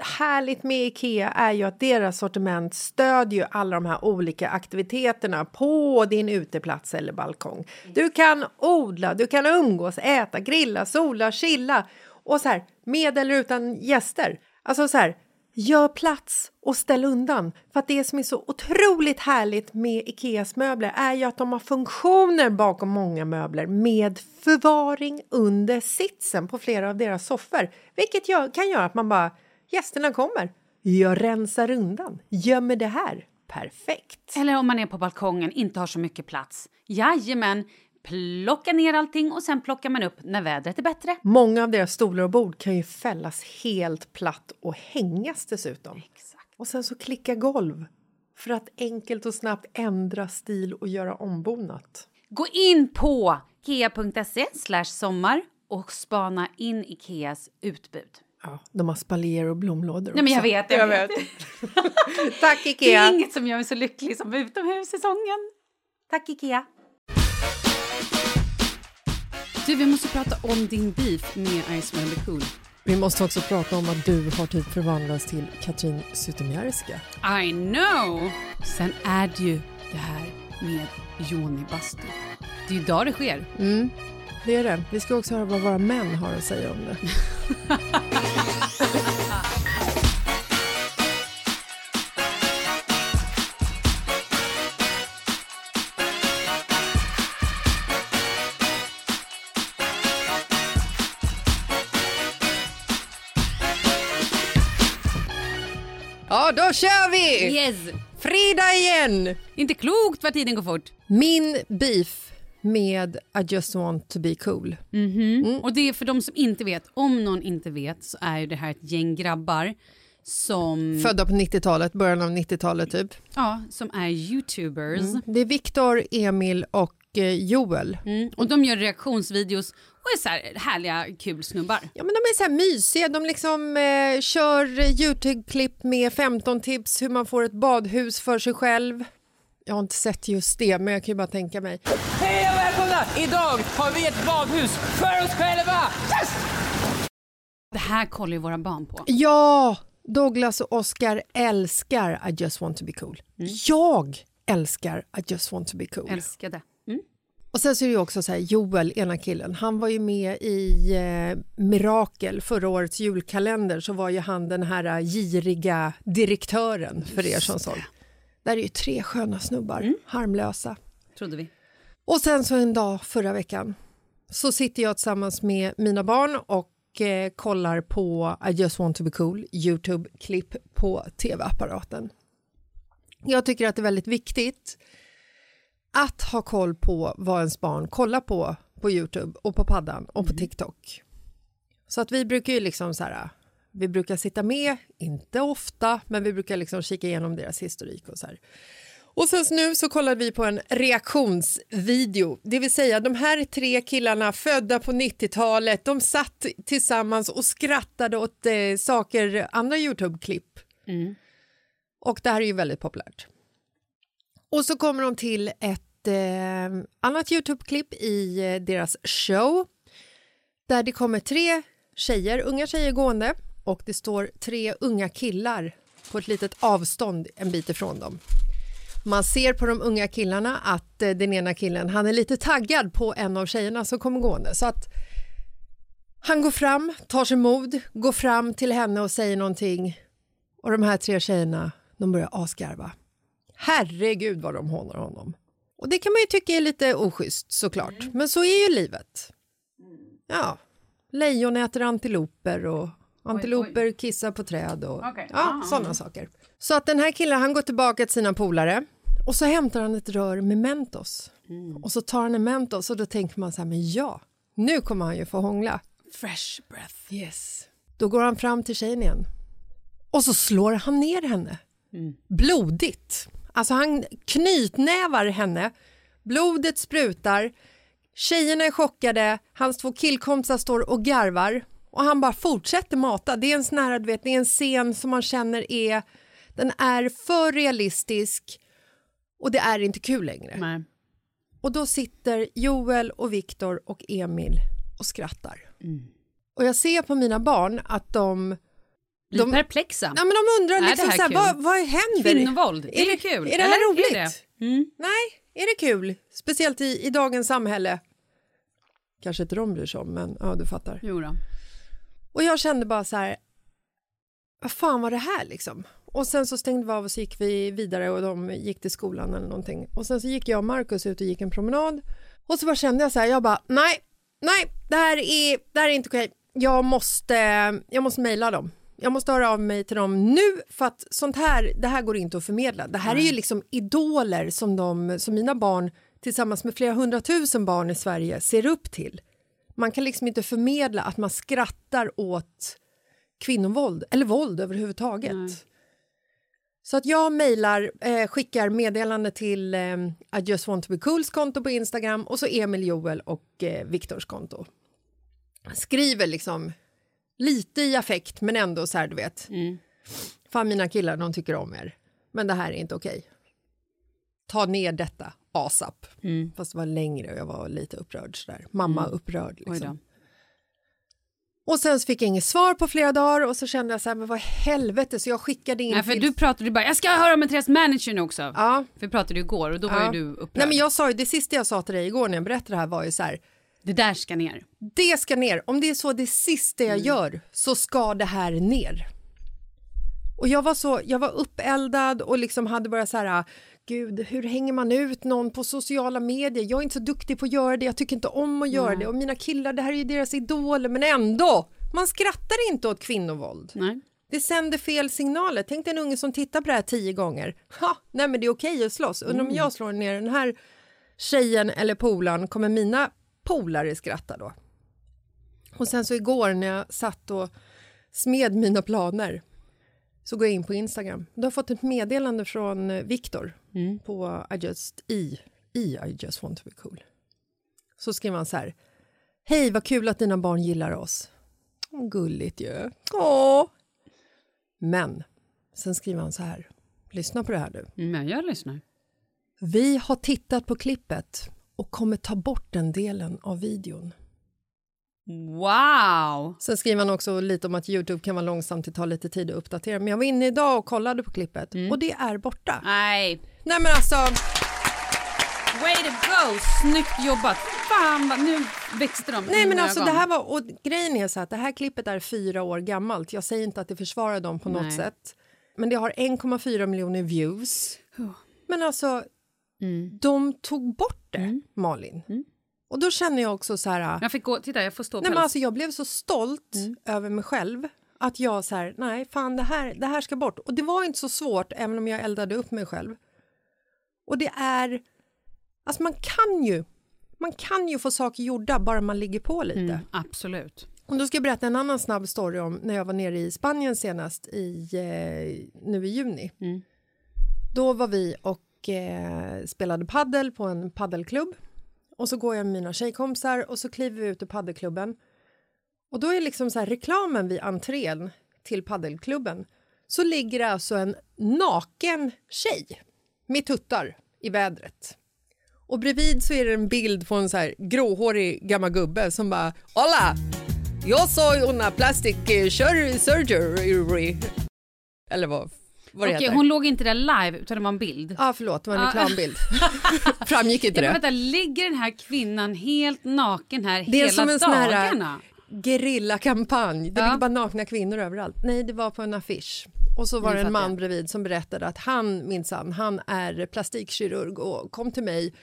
härligt med Ikea är ju att deras sortiment stödjer alla de här olika aktiviteterna på din uteplats eller balkong. Du kan odla, du kan umgås, äta, grilla, sola, chilla och så här med eller utan gäster. Alltså så här, gör plats och ställ undan. För att det som är så otroligt härligt med Ikeas möbler är ju att de har funktioner bakom många möbler med förvaring under sitsen på flera av deras soffor. Vilket gör, kan göra att man bara, gästerna kommer, jag rensar undan, gömmer det här. Perfekt! Eller om man är på balkongen, inte har så mycket plats. Jajamän, plocka ner allting och sen plockar man upp när vädret är bättre. Många av deras stolar och bord kan ju fällas helt platt och hängas dessutom. Exakt. Och sen så klicka golv för att enkelt och snabbt ändra stil och göra ombonat. Gå in på slash sommar och spana in Ikeas utbud. Ja, de har spaljer och blomlådor Nej, men jag vet, jag vet. Tack Det Ikea! är inget som gör mig så lycklig som utomhussäsongen. Tack Ikea. Du, vi måste prata om din beef med Ice Melody Cool. Vi måste också prata om att du har typ förvandlats till Katrin Zytomierska. I know! Sen är det ju det här med Joni Bastu. Det är ju idag det sker. Mm, det är det. Vi ska också höra vad våra män har att säga om det. Ja, då kör vi! Yes! Fredag igen! Inte klokt vad tiden går fort. Min beef med I just want to be cool. Mhm. Och det är för de som inte vet, om någon inte vet, så är ju det här ett gäng grabbar som, Födda på 90-talet, början av 90-talet typ. ja, som är youtubers. Det är Viktor, Emil och eh, Joel. Mm. Och de gör reaktionsvideos och är så här härliga, kul snubbar. Ja, men de är så här mysiga. De liksom eh, kör Youtube-klipp med 15 tips hur man får ett badhus för sig själv. Jag har inte sett just det, men jag kan ju bara tänka mig. Hej välkomna! Idag har vi ett badhus för oss själva! Yes! Det här kollar ju våra barn på. Ja, Douglas och Oscar älskar I just want to be cool. Jag älskar I just want to be cool. Älskade. Mm. Och sen så är det ju också så här, Joel, ena killen, han var ju med i eh, Mirakel, förra årets julkalender, så var ju han den här giriga direktören för er som såg. Där är ju tre sköna snubbar, harmlösa. Trodde vi. Och sen så en dag förra veckan så sitter jag tillsammans med mina barn och eh, kollar på I just want to be cool, Youtube-klipp på tv-apparaten. Jag tycker att det är väldigt viktigt att ha koll på vad ens barn kollar på på Youtube och på paddan och på TikTok. Så att vi brukar ju liksom så här, vi brukar sitta med, inte ofta, men vi brukar liksom kika igenom deras historik och så här. Och sen nu så kollade vi på en reaktionsvideo, det vill säga de här tre killarna födda på 90-talet, de satt tillsammans och skrattade åt eh, saker, andra Youtube-klipp. Och det här är ju väldigt populärt. Och så kommer de till ett eh, annat Youtube-klipp i eh, deras show där det kommer tre tjejer, unga tjejer gående och det står tre unga killar på ett litet avstånd en bit ifrån dem. Man ser på de unga killarna att eh, den ena killen han är lite taggad på en av tjejerna som kommer gående. Så att han går fram, tar sig mod, går fram till henne och säger någonting och de här tre tjejerna de börjar asgarva. Herregud vad de hånar honom. Och det kan man ju tycka är lite oschysst såklart, men så är ju livet. Ja, lejon äter antiloper och antiloper kissar på träd och Okej. ja, sådana saker. Så att den här killen han går tillbaka till sina polare och så hämtar han ett rör med Mentos. Och så tar han en Mentos och då tänker man så här, men ja, nu kommer han ju få hångla. Fresh breath. Yes. Då går han fram till tjejen igen och så slår han ner henne. Blodigt. Alltså han knytnävar henne, blodet sprutar, tjejerna är chockade, hans två killkompisar står och garvar och han bara fortsätter mata. Det är en sån här, vet, det är en scen som man känner är, den är för realistisk och det är inte kul längre. Nej. Och då sitter Joel och Viktor och Emil och skrattar. Och jag ser på mina barn att de... Blir De- perplexa. Ja, men de undrar Är liksom så här, vad, vad händer? Kvinnovåld, är, det kul? Är det här Eller roligt? Är det? Mm. Nej, är det kul? Speciellt i, i dagens samhälle. Kanske inte de bryr sig om, men ja, du fattar. Jo då. Och jag kände bara så här, vad fan var det här liksom? Och sen så stängde vi av och så gick vi vidare och de gick till skolan eller någonting. Och sen så gick jag och Markus ut och gick en promenad. Och så bara kände jag så här, jag bara nej, nej, det här är, det här är inte okej. Jag måste, jag måste mejla dem. Jag måste höra av mig till dem nu för att sånt här, det här går inte att förmedla. Det här är ju liksom idoler som, de, som mina barn tillsammans med flera hundratusen barn i Sverige ser upp till. Man kan liksom inte förmedla att man skrattar åt kvinnovåld eller våld överhuvudtaget. Så att jag mejlar, eh, skickar meddelande till eh, I just want to be cools konto på Instagram och så Emil Joel och eh, Viktors konto. Skriver liksom lite i affekt men ändå så här du vet. Fan mina killar de tycker om er. Men det här är inte okej. Ta ner detta ASAP. Fast det var längre och jag var lite upprörd sådär. Mamma upprörd Oj liksom. Och sen fick jag inget svar på flera dagar och så kände jag så här, men vad i helvete så jag skickade in Nej, för till... du pratade ju bara, jag ska höra med Therese manager nu också. Ja. För vi pratade ju igår och då var Ja. ju du upprörd. Nej men jag sa ju, det sista jag sa till dig igår när jag berättade det här var ju så här, Det där ska ner. det ska ner. Om det är så det sista jag gör så ska det här ner. Och jag var så, jag var uppeldad och liksom hade bara så här, gud hur hänger man ut någon på sociala medier? Jag är inte så duktig på att göra det, jag tycker inte om att göra det och mina killar, det här är ju deras idoler men ändå, man skrattar inte åt kvinnovåld. Nej. Det sänder fel signaler. Tänk dig en unge som tittar på det här tio gånger. Ha, nej men det är okej att slåss. Undrar om jag slår ner den här tjejen eller polaren, kommer mina polare skratta då? Och sen så igår när jag satt och smed mina planer så går jag in på Instagram. Du har fått ett meddelande från eh, Viktor på I just, i, i I just want to be cool. Så skriver han så här. Hej, vad kul att dina barn gillar oss. Gulligt ju. Åh. Men sen skriver han så här. Lyssna på det här nu. Men jag lyssnar. Vi har tittat på klippet och kommer ta bort den delen av videon. Wow! Sen skriver han också lite om att Youtube kan vara långsamt, det tar lite tid att uppdatera. Men jag var inne idag och kollade på klippet och det är borta. Nej. Nej men alltså, Way to go! Snyggt jobbat. Fan vad, nu växte de nej men alltså ögon. det här var, och grejen är så att det här klippet är fyra år gammalt. Jag säger inte att det försvarar dem på något Nej. sätt. Men det har 1,4 miljoner views. Men alltså, de tog bort det, Malin. Och då känner jag också så här... Jag fick gå, titta jag får stå Nej, men alltså, jag blev så stolt Mm. över mig själv att jag så här, nej fan det här, det här ska bort. Och det var inte så svårt även om jag eldade upp mig själv. Och det är, alltså man kan ju, man kan ju få saker gjorda bara man ligger på lite. Mm, absolut. Och då ska jag berätta en annan snabb story om när jag var nere i Spanien senast i, eh, nu i juni. Mm. Då var vi och eh, spelade paddel på en paddelklubb. Och så går jag med mina tjejkompisar och så kliver vi ut ur paddelklubben. Och då är liksom så här reklamen vid entrén till paddelklubben så ligger det alltså en naken tjej med tuttar i vädret. Och bredvid så är det en bild på en så här gråhårig gammal gubbe som bara Hola! Jag soy una plastic eh, sur- surgery. Eller vad, vad det Okej, hon låg inte där live utan det var en bild. Ja, förlåt, det var en Ah. reklambild. Framgick inte Ja, det? vänta, ligger den här kvinnan helt naken här Det är hela som en sån här dagarna? gerillakampanj. Det Ja. ligger bara nakna kvinnor överallt. Nej, det var på en affisch. Och så var det en man bredvid som berättade att han minsann, han är plastikkirurg och kom till mig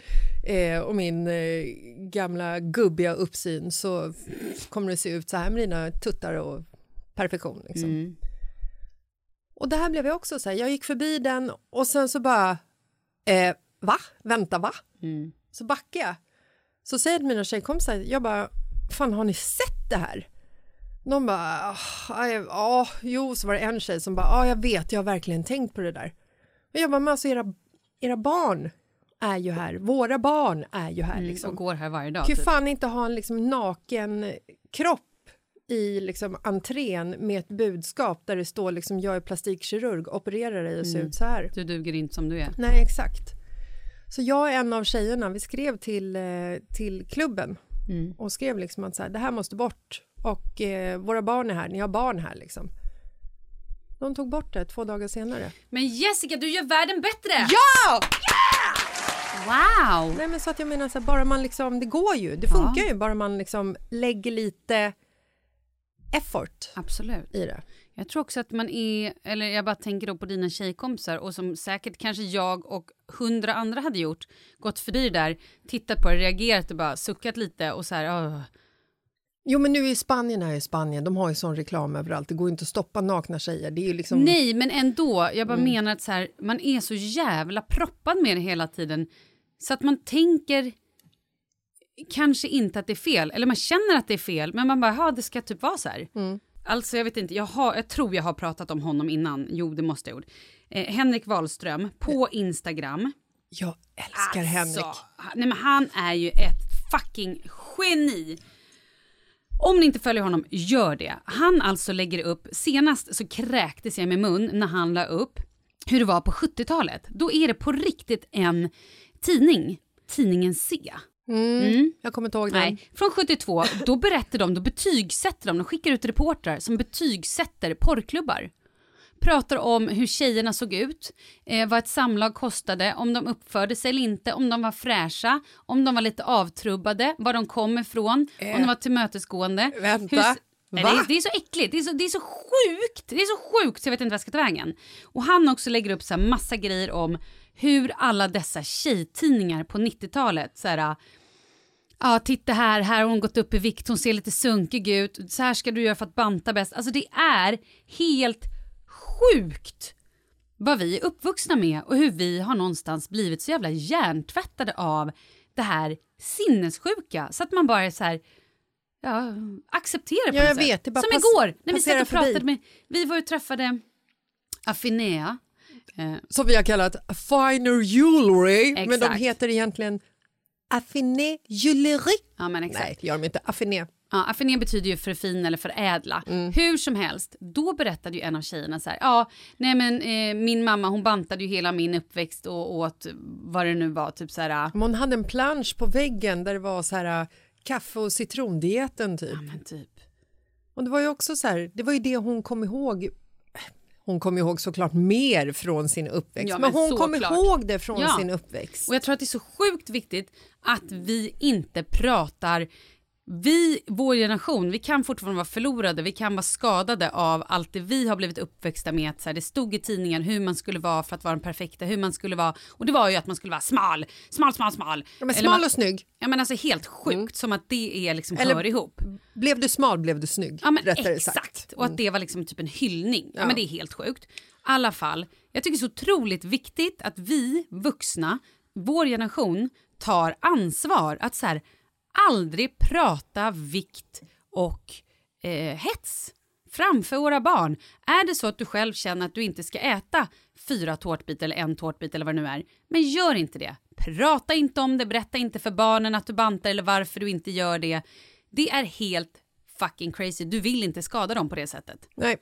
eh, och min eh, gamla gubbiga uppsyn så kommer det se ut så här med dina tuttar och perfektion. Liksom. Mm. Och det här blev jag också så här, jag gick förbi den och sen så bara, eh, va? Vänta, va? Mm. Så backar jag. Så säger mina tjejkompisar, jag bara, fan har ni sett det här? De bara, "Ah, ja, jo, så var det en tjej som bara, ja jag vet, jag har verkligen tänkt på det där. Och jag bara, men alltså era, era barn är ju här, våra barn är ju här Mm, liksom. och går här varje dag. kan Typ. fan inte ha en liksom naken kropp i liksom entrén med ett budskap där det står liksom jag är plastikkirurg, opererar dig och ser Mm. ut så här. Du duger inte som du är. Nej, exakt. Så jag är en av tjejerna, vi skrev till, eh, till klubben Mm. och skrev liksom att så här, det här måste bort och eh, våra barn är här, ni har barn här liksom. De tog bort det två dagar senare. Men Jessica, du gör världen bättre! Ja! Wow! Nej men så att jag menar så här, bara man liksom, det går ju, det funkar ju bara man liksom lägger lite effort Absolut. i det. Jag tror också att man är, eller jag bara tänker då på dina tjejkompisar och som säkert kanske jag och hundra andra hade gjort, gått förbi det där, tittat på det, reagerat och bara suckat lite och så här, åh. Jo men nu är ju Spanien här i Spanien, de har ju sån reklam överallt, det går ju inte att stoppa nakna tjejer, det är liksom... Nej, men ändå, jag Mm. bara menar att så här, man är så jävla proppad med det hela tiden så att man tänker kanske inte att det är fel, eller man känner att det är fel, men man bara, ja det ska typ vara så här. Mm. Alltså jag vet inte, jag, har, jag tror jag har pratat om honom innan, jo det måste jag gjort. Eh, Henrik Wahlström på Instagram. Jag älskar Henrik. Alltså, han- nej men han är ju ett fucking geni. Om ni inte följer honom, gör det. Han alltså lägger upp, senast så kräktes jag med mun när han la upp hur det var på 70-talet. Då är det på riktigt en tidning, tidningen C. Mm. Jag kommer inte ihåg den. Nej, från 72, då berättar de, då betygsätter de, de skickar ut reportrar som betygsätter porrklubbar. Pratar om hur tjejerna såg ut, eh, vad ett samlag kostade, om de uppförde sig eller inte, om de var fräscha, om de var lite avtrubbade, var de kom ifrån, om de var tillmötesgående. Eh, Vänta, Hur, va? det, är, det är så äckligt, det är så, det är så sjukt, det är så sjukt så jag vet inte vad jag ska ta vägen. Och han också lägger upp så här massa grejer om hur alla dessa tjejtidningar på 90-talet så här, Ja, titta här, här har hon gått upp i vikt, hon ser lite sunkig ut, så här ska du göra för att banta bäst. Alltså det är helt sjukt vad vi är uppvuxna med och hur vi har någonstans blivit så jävla hjärntvättade av det här sinnessjuka så att man bara är så här, ja, accepterar på Ja, jag vet, det bara Som pass- igår när vi satt och pratade förbi. med, vi var och träffade Affinea. Eh, Som vi har kallat finer jewelry, men de Exakt. heter egentligen affiné jewelry. ja men exakt. Nej, gör de inte. Affiné. Ja, affiné betyder ju förfina eller förädla. Hur som helst, då berättade ju en av tjejerna så här, ja, nej men eh, min mamma hon bantade ju hela min uppväxt och åt vad det nu var, typ så här, ja Men Hon hade en plansch på väggen där det var så här äh, kaffe och citrondieten typ. men typ. Och det var ju också så här, det var ju det hon kom ihåg. Hon kom ihåg såklart mer från sin uppväxt, Ja, men, men hon kom såklart. ihåg det från Ja. sin uppväxt. Och jag tror att det är så sjukt viktigt att vi inte pratar vi, vår generation, vi kan fortfarande vara förlorade, vi kan vara skadade av allt det vi har blivit uppväxta med. Att så här, det stod i tidningen hur man skulle vara för att vara den perfekta, hur man skulle vara. Och det var ju att man skulle vara smal, smal, smal, smal. Ja, men smal man, och snygg. Ja men alltså helt sjukt, som att det är liksom Eller- hör ihop. Blev du smal blev du snygg. Ja men rättare exakt, sagt. och att det var liksom typ en hyllning. Ja. Ja. men det är helt sjukt. I alla fall, jag tycker det är så otroligt viktigt att vi vuxna, vår generation, tar ansvar att så här, aldrig prata vikt och eh, hets framför våra barn. Är det så att du själv känner att du inte ska äta fyra tårtbitar eller en tårtbit eller vad det nu är, men gör inte det. Prata inte om det, berätta inte för barnen att du bantar eller varför du inte gör det. Det är helt fucking crazy. Du vill inte skada dem på det sättet. Nej.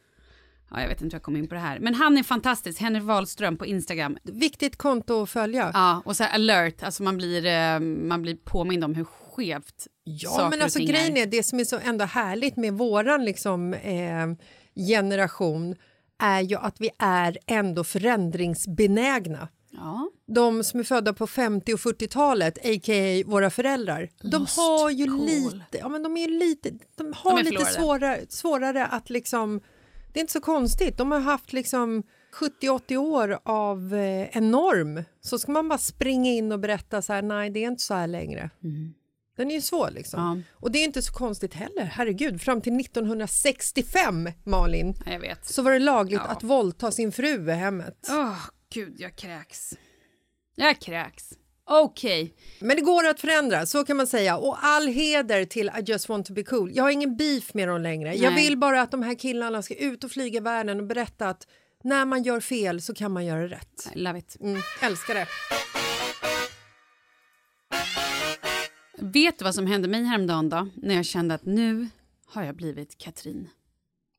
Ja, jag vet inte hur jag kom in på det här. Men han är fantastisk, Henrik Wahlström på Instagram. Viktigt konto att följa. Ja, och så alert, alltså man blir, eh, man blir påmind om hur skevt Ja, saker men och alltså ting grejen är, det som är så ändå härligt med våran liksom, eh, generation är ju att vi är ändå förändringsbenägna. Ja. De som är födda på 50 och 40-talet, a.k.a. våra föräldrar, de har ju cool. lite, ja men de är lite, de har De är lite svårare, svårare att liksom, det är inte så konstigt, de har haft liksom 70-80 år av eh, en norm, så ska man bara springa in och berätta så här, nej det är inte så här längre. Den är ju svår liksom. Ja. Och det är inte så konstigt heller, herregud, fram till 1965, Malin, Ja, så var det lagligt Ja. att våldta sin fru i hemmet. Åh, gud, jag kräks. Jag kräks. Okej. Men det går att förändra, så kan man säga. Och all heder till I just want to be cool. Jag har ingen beef med dem längre. Jag Nej. vill bara att de här killarna ska ut och flyga världen och berätta att när man gör fel så kan man göra rätt. I love it. Mm, älskar det. Vet du vad som hände mig häromdagen då? När jag kände att nu har jag blivit Katrin.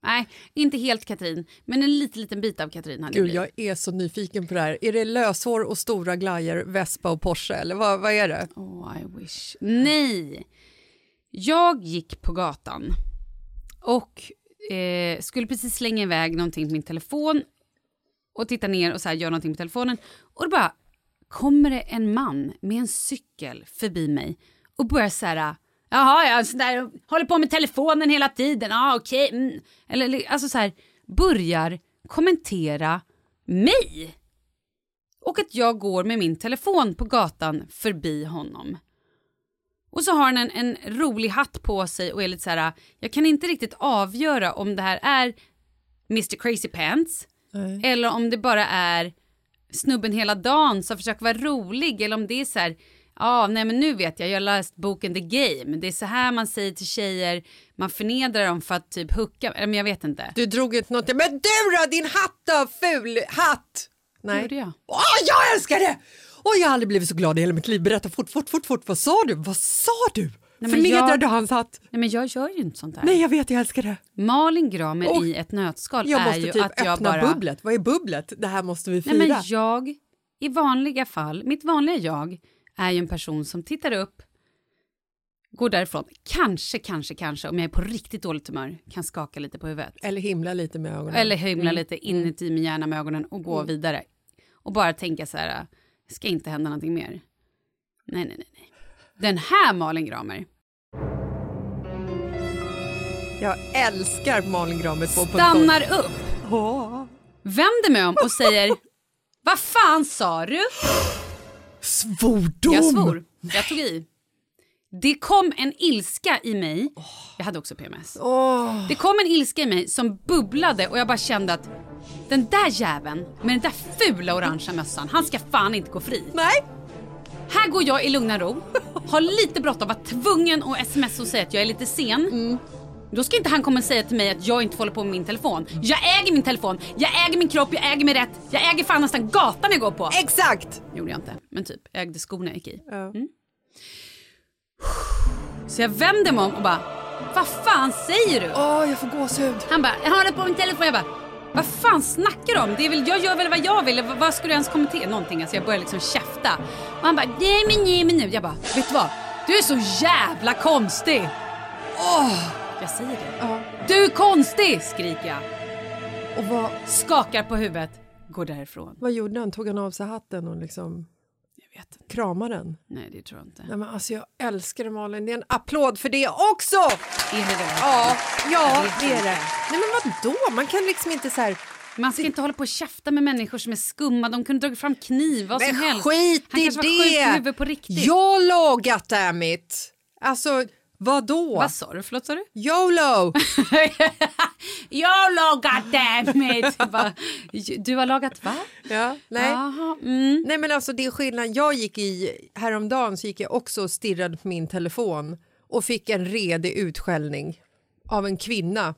Nej, inte helt Katrin, men en liten, liten bit av Katrin hade Gud, jag är så nyfiken på det här. Är det löshår och stora glajjor, Vespa och Porsche eller vad, vad är det? Oh, I wish. Nej! Jag gick på gatan och eh, skulle precis slänga iväg någonting på min telefon och titta ner och så här, göra någonting på telefonen. Och då bara kommer det en man med en cykel förbi mig och börjar så här Jaha, jag så där, håller på med telefonen hela tiden. Ja, okej. Mm. Eller alltså så här, börjar kommentera mig. Och att jag går med min telefon på gatan förbi honom. Och så har han en, en rolig hatt på sig och är lite så här, jag kan inte riktigt avgöra om det här är Mr Crazy Pants eller om det bara är snubben hela dagen som försöker vara rolig eller om det är så här, ja nej men nu vet jag, jag har läst boken The Game, det är så här man säger till tjejer, man förnedrar dem för att typ hucka, men jag vet inte. Du drog ut något. Men du då, din hatt då, ful hatt! Nej. Gjorde jag? Åh, jag älskar det! Åh, jag har aldrig blivit så glad i hela mitt liv. Berätta fort, fort, fort, fort. Vad sa du? Vad sa du? men Förnedrar jag- du hans hatt? Nej men jag gör ju inte sånt här. Nej, jag vet, jag älskar det. Malin Gramer Åh, i ett nötskal Jag är måste ju typ att jag öppna bara... bubblet. Vad är bubblet? Det här måste vi fira. Nej, men jag, i vanliga fall, mitt vanliga jag är ju en person som tittar upp, går därifrån, kanske, kanske, kanske, om jag är på riktigt dåligt humör, kan skaka lite på huvudet. Eller himla lite med ögonen. Eller hymla Mm. lite inuti min hjärna med ögonen och gå vidare. Och bara tänka så här, ska inte hända någonting mer. Nej, nej, nej. nej. Den här Malin Gramer Jag älskar Malin Gramer 2.0. stannar upp, vänder mig om och säger, vad fan sa du? Svordom! Jag svor. Jag tog i. Det kom en ilska i mig. Jag hade också PMS. Åh. Det kom en ilska i mig som bubblade och jag bara kände att den där jäveln med den där fula orangea mössan, han ska fan inte gå fri. Nej! Här går jag i lugn och ro, har lite bråttom, var tvungen att smsa och säga att jag är lite sen. Då ska inte han komma och säga till mig att jag inte får hålla på med min telefon. Jag äger min telefon, jag äger min kropp, jag äger mig rätt. Jag äger fan nästan gatan jag går på. Exakt! gjorde jag inte, men typ. Jag ägde skorna jag gick i. Ja. Så jag vänder mig om och bara, vad fan säger du? Åh, jag får gåshud. Han bara, jag håller på min telefon. Jag bara, vad fan snackar du om? Det är väl, jag gör väl vad jag vill. Vad, ska du ens kommentera? Någonting. Alltså jag börjar liksom käfta. Och han bara, nej men nej men nu. Jag bara, vet du vad? Du är så jävla konstig. Åh, jag säger det. Ja. Du är konstig, skriker jag. Och vad, Skakar på huvudet, går därifrån. vad gjorde han? Tog han av sig hatten och liksom... vet inte. Krama den. Nej, det tror jag inte. Nej, men alltså, jag älskar det Malin. Det är en applåd för det också! Är det det? Ja, ja det är det. Nej men vadå? Man kan liksom inte så här... Man ska inte hålla på och käfta med människor som är skumma. De kunde dragit fram kniv, vad som Men helst. skit Han i kanske var sjuk i det! huvudet på riktigt. YOLO goddammit! Alltså vadå? Vad sa du? Förlåt, sa du? YOLO! YOLO goddammit! Du har lagat va? ja, nej. Jaha, mm. nej men alltså det är skillnad. Jag gick i, häromdagen så gick jag också och stirrade på min telefon och fick en redig utskällning av en kvinna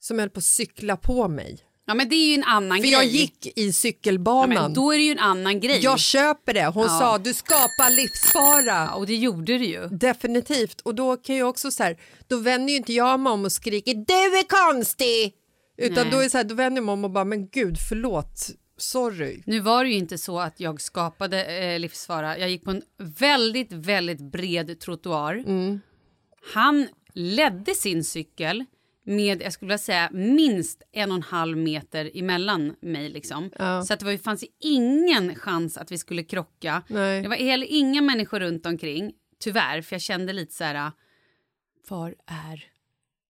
som höll på att cykla på mig. Ja men det är ju en annan För grej. jag gick i ja, cykelbanan. men då är det ju en annan grej. Jag köper det. Hon Ja. sa du skapar livsfara. Och det gjorde du ju. Definitivt. Och då kan jag också så här, då vänder ju inte jag mig om och skriker du är konstig. Utan Nej. då, är så här, då vänder jag mig om och bara men gud förlåt, sorry. Nu var det ju inte så att jag skapade eh, livsfara. Jag gick på en väldigt, väldigt bred trottoar. Mm. Han ledde sin cykel med, jag skulle vilja säga, minst en och en halv meter emellan mig. Liksom. Ja. Så att det var, fanns ingen chans att vi skulle krocka. Nej. Det var heller inga människor runt omkring, tyvärr, för jag kände lite så här... Var är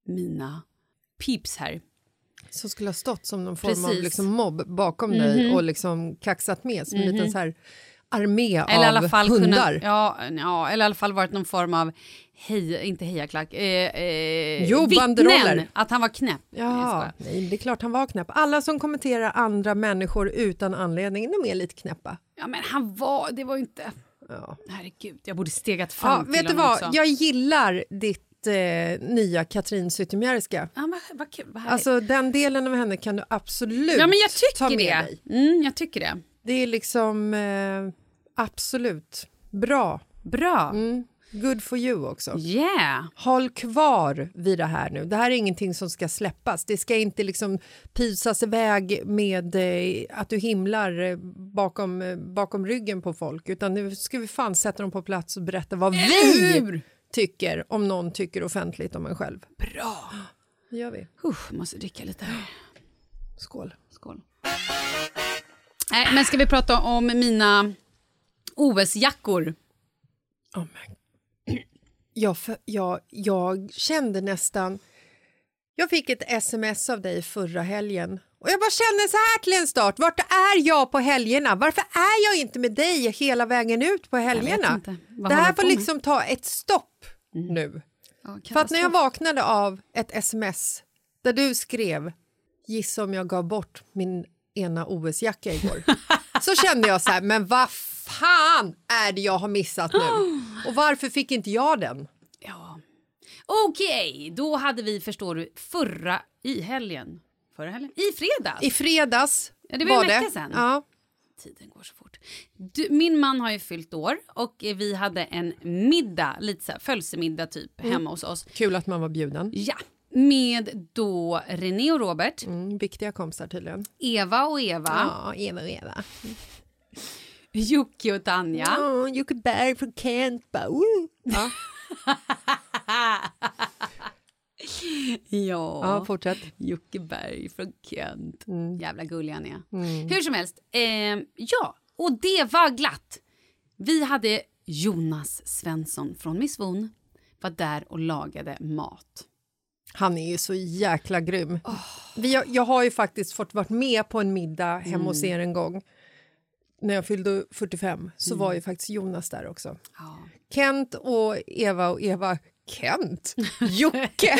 mina peeps här? Som skulle ha stått som någon form av Precis. liksom mobb bakom dig och liksom kaxat med som en liten så här armé Eller av hundar. Kunnat, ja, ja, eller i alla fall varit någon form av heja, inte hejaklack, eh, eh, Jo, vittnen att han var knäpp. Ja, nej, det är klart han var knäpp. Alla som kommenterar andra människor utan anledning, de är lite knäppa. ja, men han var, det var inte... Ja. Herregud, jag borde stegat Ja, fram till vet du vad, också. jag gillar ditt eh, nya Katrin Zytomierska. Ja, vad, vad kul, vad. Alltså den delen av henne kan du absolut ja, men jag ta tycker med det. dig. Mm, jag tycker det. Det är liksom eh, absolut bra. Bra. Mm. Good for you också. Yeah. Håll kvar vid det här nu. Det här är ingenting som ska släppas. Det ska inte liksom pysas iväg med eh, att du himlar eh, bakom, eh, bakom ryggen på folk. Utan nu ska vi fan sätta dem på plats och berätta vad vi tycker om någon tycker offentligt om en själv. Bra. Det gör vi. Usch, måste dricka lite här. Skål. Skål. Nej, men ska vi prata om mina OS-jackor? Oh my. Jag, jag, jag kände nästan... Jag fick ett sms av dig förra helgen och jag bara kände så här till en start. Vart är jag på helgerna? Varför är jag inte med dig hela vägen ut på helgerna? Det här får med? Mm. liksom ta ett stopp nu. Ja, För att när jag vaknade av ett sms där du skrev gissa om jag gav bort min ena OS-jacka igår. så kände jag så här, men vad fan är det jag har missat nu? Och varför fick inte jag den? Ja. Okej, då hade vi, förstår du, förra i helgen. Förra helgen? I fredags. I fredags Ja, det var en vecka sedan. Ja. Tiden går så fort. Du, min man har ju fyllt år och eh, vi hade en middag, lite så här födelsemiddag typ, hemma hos oss. Kul att man var bjuden. Ja, med då René och Robert, Mm, viktiga kompisar tydligen. Eva och Eva, Ja, Eva och Eva. Jocke och Tanja. Ja, Jocke Berg från Kent. bara. Ja. Ja. ja, fortsätt. Jocke Berg från Kent. Mm. Jävla gullig han är. Hur som helst. Eh, ja, och det var glatt. Vi hade Jonas Svensson från Miss Von var där och lagade mat. Han är ju så jäkla grym. Vi, har- jag har ju faktiskt fått vara med på en middag hemma hos er en gång. När jag fyllde 45 så var ju faktiskt Jonas där också. Ja. Kent och Eva och Eva... Kent? Jocke!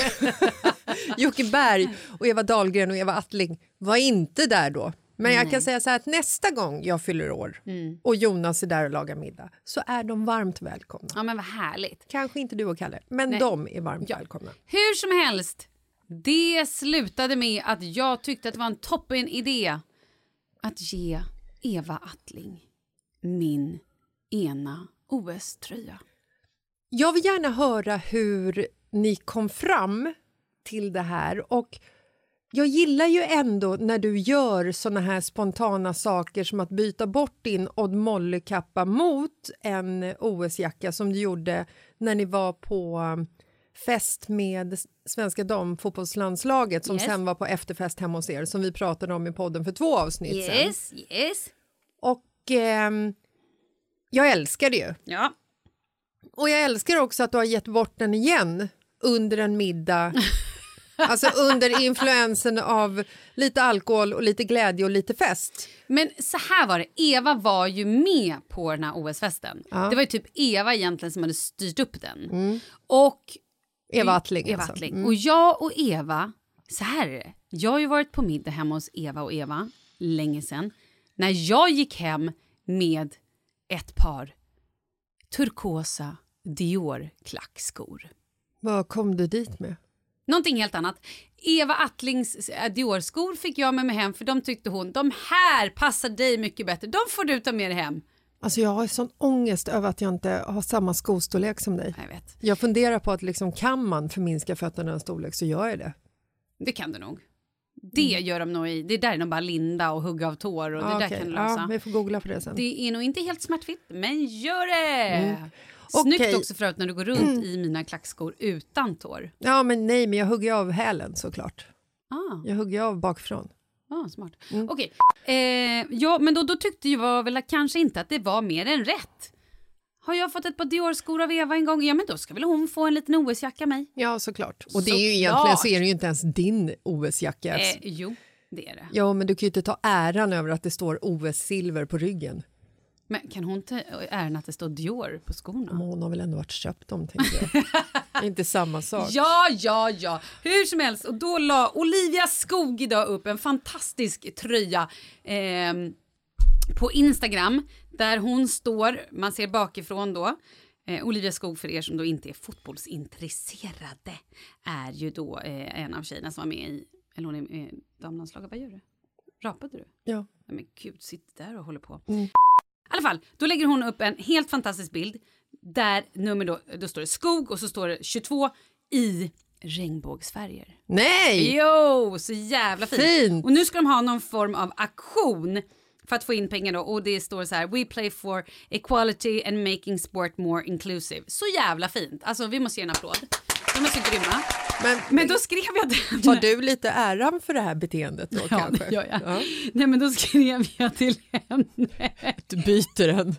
Jocke Berg och Eva Dahlgren och Eva Attling var inte där då. Men jag kan säga så här att nästa gång jag fyller år och Jonas är där och lagar middag så är de varmt välkomna. ja, men vad härligt. Kanske inte du och Kalle, men Nej. de är varmt välkomna. Hur som helst, det slutade med att jag tyckte att det var en toppen idé att ge Eva Attling min ena OS-tröja. Jag vill gärna höra hur ni kom fram till det här. Och jag gillar ju ändå när du gör såna här spontana saker som att byta bort din Odd Molly-kappa mot en OS-jacka som du gjorde när ni var på fest med svenska damfotbollslandslaget som Yes. sen var på efterfest hemma hos er som vi pratade om i podden för två avsnitt sen. Yes, yes. Och ehm, jag älskar det ju. Ja. Och jag älskar också att du har gett bort den igen under en middag. alltså under influensen av lite alkohol och lite glädje och lite fest. Men så här var det, Eva var ju med på den här OS-festen. Det var ju typ Eva egentligen som hade styrt upp den. Och Eva Attling. Eva alltså. Attling. Och jag och Eva, så här är det. Jag har ju varit på middag hemma hos Eva och Eva länge sedan. När jag gick hem med ett par turkosa Dior-klackskor. Vad kom du dit med? Någonting helt annat. Eva Attlings äh, Dior-skor fick jag med mig hem för de tyckte hon, de här passar dig mycket bättre. De får du ta med dig hem. Alltså jag har sån ångest över att jag inte har samma skostorlek som dig. Jag vet. Jag funderar på att liksom, kan man förminska fötterna en storlek så gör jag det. Det kan du nog. Det Mm. gör de nog i, det är där är de bara linda och hugga av tår och det där okej. kan du lösa. Ja, vi får googla på det sen. Det är nog inte helt smärtfritt, men gör det! Mm. Snyggt Okej. också förut när du går runt i mina klackskor utan tår. Ja, men nej, men jag hugger av hälen såklart. Ah, Jag hugger av bakifrån. Ah smart. Mm. Okej, eh, ja, men då, då tyckte jag väl kanske inte att det var mer än rätt. Har jag fått ett par Dior-skor av Eva en gång, ja men då ska väl hon få en liten OS-jacka av mig. Ja, såklart. Och det är ju Såklart. egentligen så är det ju inte ens din OS-jacka. Eh, jo, det är det. Ja, men du kan ju inte ta äran över att det står OS-silver på ryggen. Men kan hon ta äran att det står Dior på skorna? Men hon har väl ändå varit köpt dem, tänker jag. Inte samma sak. Ja, ja, ja. Hur som helst, och då la Olivia Skog idag upp en fantastisk tröja ehm, på Instagram där hon står, man ser bakifrån då, eh, Olivia Skog för er som då inte är fotbollsintresserade är ju då eh, en av tjejerna som var med i, eller hon är med i damlandslaget. Vad gör du? Rapade du? Ja. Nej, men gud, sitt där och håller på. I alla fall, då lägger hon upp en helt fantastisk bild där nummer då, då står det skog och så står det 22 i regnbågsfärger. Nej! Jo, så jävla fint. Fint. Och nu ska de ha någon form av aktion för att få in pengar då och det står så här We play for equality and making sport more inclusive. Så jävla fint. Alltså vi måste ge en applåd. De är så grymma. Men, Men då skrev jag den. har du lite äran för det här beteendet då Ja, kanske? gör jag. Ja. Nej men då skrev jag till henne. Du byter den.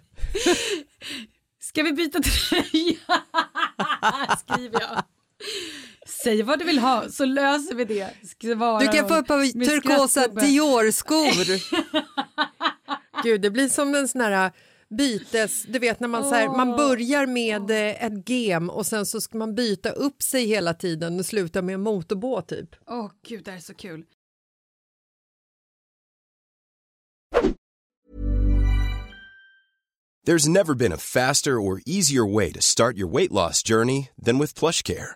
Ska vi byta tröja? Skriver jag. Säg vad du vill ha så löser vi det. Du kan få ett par turkosa. Dior-skor. Gud, det blir som en sån här bytes... Du vet när man, så här, man börjar med eh, ett gem och sen så ska man byta upp sig hela tiden och sluta med en motorbåt typ. Åh gud, det här är så kul. There's never been a faster or easier way to start your weight loss journey than with PlushCare.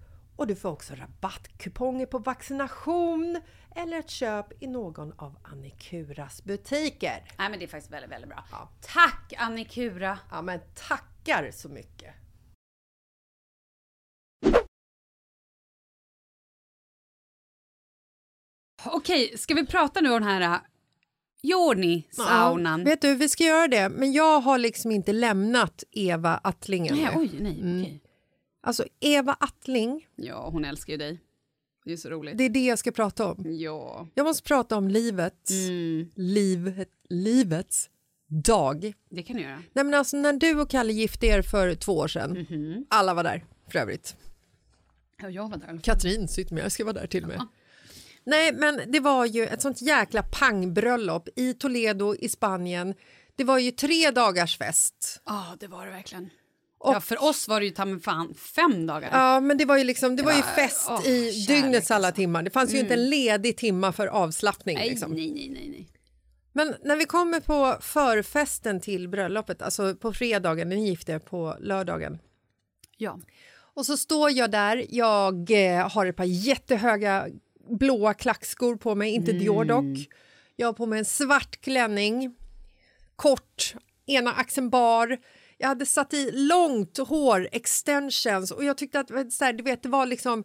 och du får också rabattkuponger på vaccination eller ett köp i någon av Annikuras butiker. Nej men det är faktiskt väldigt, väldigt bra. Ja. Tack Annikura! Ja men tackar så mycket! Okej, ska vi prata nu om den här äh, Jorni-saunan? Ja, vet du, vi ska göra det, men jag har liksom inte lämnat Eva Attling ännu. nej, oj, nej, Mm. okej. Alltså Eva Attling, Ja, hon älskar ju dig. Det är så roligt. det är det jag ska prata om. Ja. Jag måste prata om livet, Mm, livet livets dag. det kan du göra. Nej, men alltså, när du och Kalle gifte er för två år sedan, Mhm. alla var där för övrigt. Ja, jag var där. Katrin Zytomierska ska vara där till och med. Nej, men det var ju ett sånt jäkla pangbröllop i Toledo i Spanien. Det var ju tre dagars fest. Ja, det var det verkligen. Och- ja, för oss var det ju ta fan fem dagar. Ja, men det var ju, liksom, det var ju fest åh, i dygnets alla alltså. timmar. Det fanns ju inte en ledig timma för avslappning. nej, Liksom. nej, nej, nej, nej. Men när vi kommer på förfesten till bröllopet, alltså på fredagen, ni gifte er på lördagen. Ja. Och så står jag där, jag eh, har ett par jättehöga blåa klackskor på mig, inte Dior dock. Jag har på mig en svart klänning, kort, ena axeln bar. Jag hade satt i långt hår, extensions och jag tyckte att så här, du vet, det var liksom...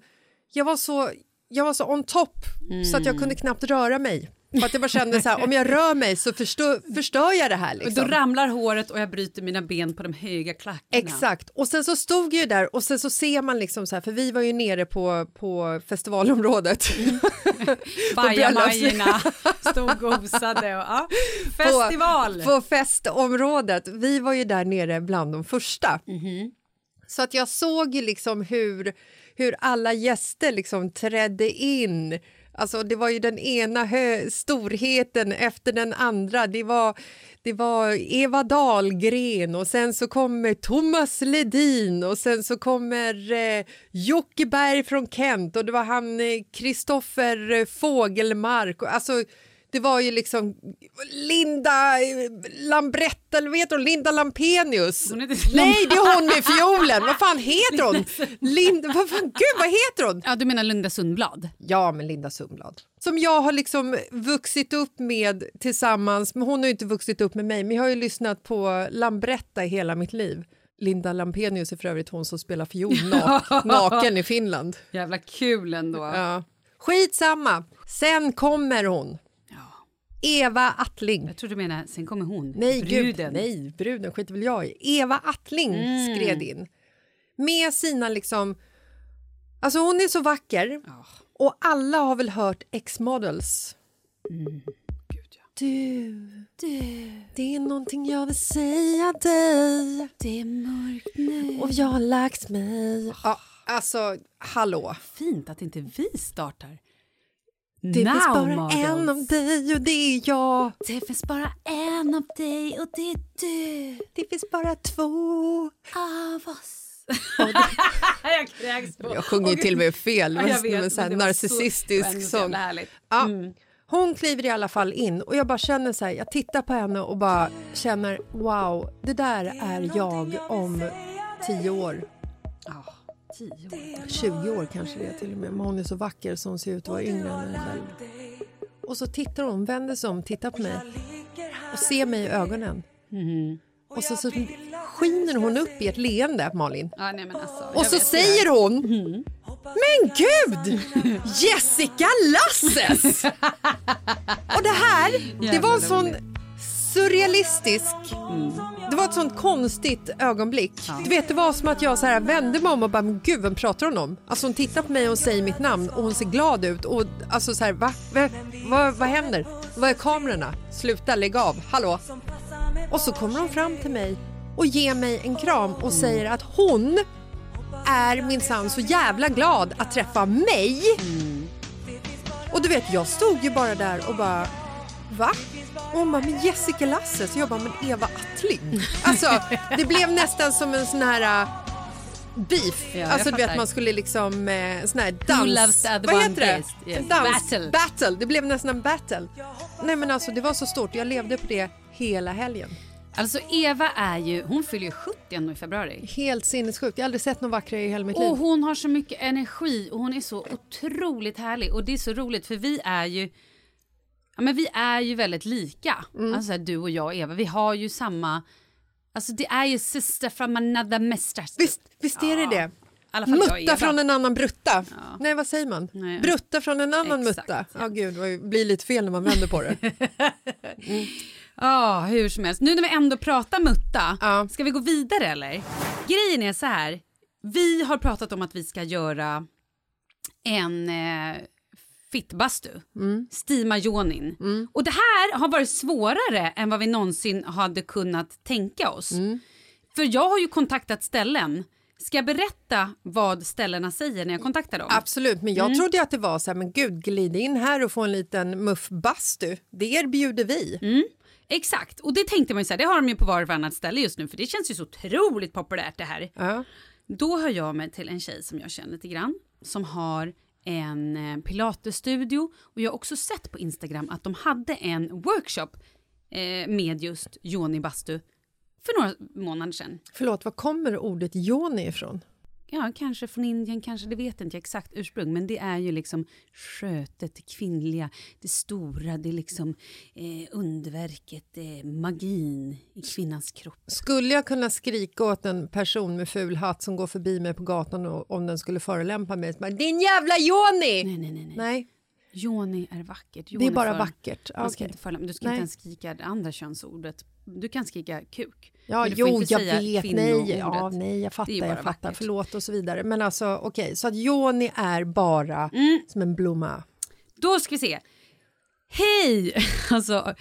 Jag var så, jag var så on top så att jag kunde knappt röra mig. För att jag bara kände så här, om jag rör mig så förstör, förstör jag det här. Och Liksom. då ramlar håret och jag bryter mina ben på de höga klackarna. Exakt. Och sen så stod jag ju där och sen så ser man liksom så här, för vi var ju nere på, på festivalområdet. Bajamajorna stod och gosade. Och, ja. Festival! På, på festområdet. Vi var ju där nere bland de första. Mhm. Så att jag såg ju liksom hur, hur alla gäster liksom trädde in. Alltså det var ju den ena hö- storheten efter den andra. Det var, det var Eva Dahlgren och sen så kommer Thomas Ledin och sen så kommer eh, Jocke Berg från Kent och det var han eh, Kristoffer eh, Fågelmark. Och, alltså, det var ju liksom Linda Lambretta, eller vet du, Linda Lampenius. Hon heter Nej, det är hon med fiolen. Vad fan heter hon? Linda, vad fan, gud, vad heter hon? Ja, du menar Linda Sundblad? Ja, men Linda Sundblad. Som jag har liksom vuxit upp med tillsammans, men hon har inte vuxit upp med mig, men jag har ju lyssnat på Lambretta i hela mitt liv. Linda Lampenius är för övrigt hon som spelar fiol na- naken i Finland. Jävla kul ändå. Ja. Skitsamma. Sen kommer hon. Eva Attling. Jag tror du menar, sen kommer hon, Nej, bruden. Gud, nej, bruden skiter väl jag i. Eva Attling Mm. skred in. Med sina liksom... Alltså hon är så vacker. Och alla har väl hört X-Models. Mm. Du, du, det är någonting jag vill säga dig. Det är mörkt nu. Och jag har lagt mig. Ja, alltså, hallå. Fint att inte vi startar. Det Now, finns bara models. en av dig och det är jag. Det finns bara en av dig och det är du Det finns bara två. av oss. jag kräks på. Jag sjunger ju till och med fel. Det Ja, var en vet, sån här narcissistisk så, så sång. Ja. Mm. Hon kliver i alla fall in och jag bara känner så här, jag tittar på henne och bara känner wow, det där är jag om 10 år. Ja, tio år. 20 år kanske det är till och med. Men hon är så vacker så hon ser ut att vara yngre än själv. Och så tittar hon, vänder sig om, tittar på mig och ser mig i ögonen. Mhm. Och så, så skiner hon upp i ett leende, Malin. Ja, nej, men alltså, Och så säger hon Men gud! Jessica Lasses! Och det här, det var en sån surrealistisk... Det var ett sånt konstigt ögonblick. Du vet, det var som att jag så här vände mig om och bara, men gud, vem pratar hon om? Alltså hon tittar på mig och säger mitt namn och hon ser glad ut och alltså så här, va? va? Vad, vad händer? Vad är kamerorna? Sluta, lägg av, hallå? Och så kommer hon fram till mig och ger mig en kram och säger att hon är minsann så jävla glad att träffa mig. Och du vet, jag stod ju bara där och bara, va? Och hon bara, men Jessica Lasse. Så jag bara, men Eva Attling. Alltså, det blev nästan som en sån här uh, beef. Ja, alltså du vet, man skulle liksom, eh, sån här dans. Vad heter det? Yes. Dans. Battle. battle. Det blev nästan en battle. Nej men alltså, det var så stort. Jag levde på det hela helgen. Alltså Eva är ju, hon fyller ju 70 nu i februari. Helt sinnessjukt. Jag har aldrig sett någon vackrare i hela mitt liv. Och hon har så mycket energi och hon är så otroligt härlig. Och det är så roligt för vi är ju, ja men vi är ju väldigt lika. Mm. Alltså här, du och jag och Eva, vi har ju samma, alltså det är ju sister from another mister. Visst, visst är det Ja. det? Mutta från en annan brutta. Nej, vad säger man? Nej. Brutta från en annan Exakt, mutta. Ja, gud, det blir lite fel när man vänder på det. Ja, hur som helst. Nu när vi ändå pratar mutta, Ja. ska vi gå vidare eller? Grejen är så här, vi har pratat om att vi ska göra en eh, fittbastu, Mm. stima yonin. Och det här har varit svårare än vad vi någonsin hade kunnat tänka oss. Mm. För jag har ju kontaktat ställen. Ska jag berätta vad ställena säger när jag kontaktar dem? Absolut, men jag Mm. trodde att det var så här, men gud, glid in här och få en liten muffbastu. Det erbjuder vi. Mm. Exakt, och det tänkte man ju så här, det har de ju på var och varannat ställe just nu för det känns ju så otroligt populärt det här. Ja. Då hör jag mig till en tjej som jag känner lite grann som har en eh, pilatesstudio och jag har också sett på Instagram att de hade en workshop eh, med just Joni Bastu för några månader sedan. Förlåt, var kommer ordet yoni ifrån? Ja, kanske från Indien, kanske, det vet inte jag exakt ursprung, men det är ju liksom skötet, det kvinnliga, det stora, det liksom eh, underverket, eh, magin i kvinnans kropp. Skulle jag kunna skrika åt en person med ful hatt som går förbi mig på gatan och, om den skulle förelämpa mig? Din jävla yoni! Nej, nej, nej. nej. Nej, Joni är vackert. det Joni är bara för- vackert. Man ska Okej. inte förelämpa, du ska Nej. inte ens skrika det andra könsordet. Du kan skrika kuk. Ja, jo, jag vet. Nej, ja, nej, jag Det fattar, jag fattar. vackert. Förlåt och så vidare. Men alltså, okej, så att yoni är bara Mm. som en blomma. Då ska vi se. Hej! Alltså,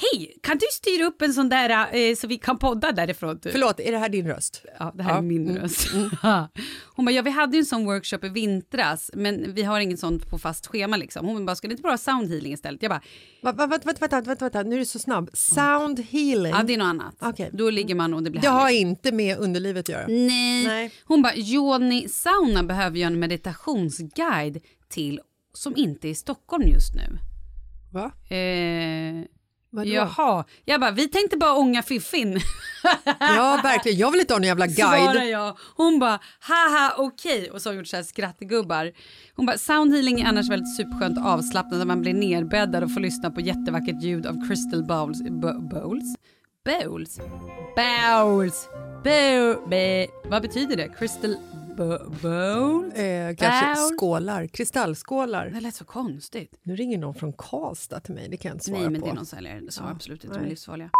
hej! Kan du styra upp en sån där eh, så vi kan podda därifrån? Typ? Förlåt, är det här din röst? Ja, det här Ja, är min mm, röst. Hon bara, ja vi hade ju en sån workshop i vintras men vi har inget sånt på fast schema liksom. Hon bara, ska det inte bara ha sound healing istället? Jag bara, vänta, vänta, vänta, vänta, vänta, nu är du så snabb. Sound healing. ja det är något annat. Okej. Då ligger man och det blir Det har inte med underlivet att göra. Nej. Nej. Hon bara, Joni Sauna behöver jag en meditationsguide till som inte är i Stockholm just nu. Va? Eh, Vadå? jaha, jag bara, vi tänkte bara ånga fiffin. Ja, verkligen. Jag vill inte ha någon jävla Svarar guide. jag. Hon bara, haha okej. Och så har hon gjort så här skrattgubbar. Hon bara, soundhealing är annars väldigt superskönt. Där man blir nerbäddad och får lyssna på jättevackert ljud av crystal bowls. bo- Bowls? Bowls? Bowls. Bow, be, vad betyder det? Crystal bo- bowls? Eh, kanske Bowl? skålar, kristallskålar. Det lät så konstigt. Nu ringer någon från Karlstad till mig, det kan jag inte svara Nej, men på. det är någon säljare som Ja, absolut inte nej. är livsfarliga.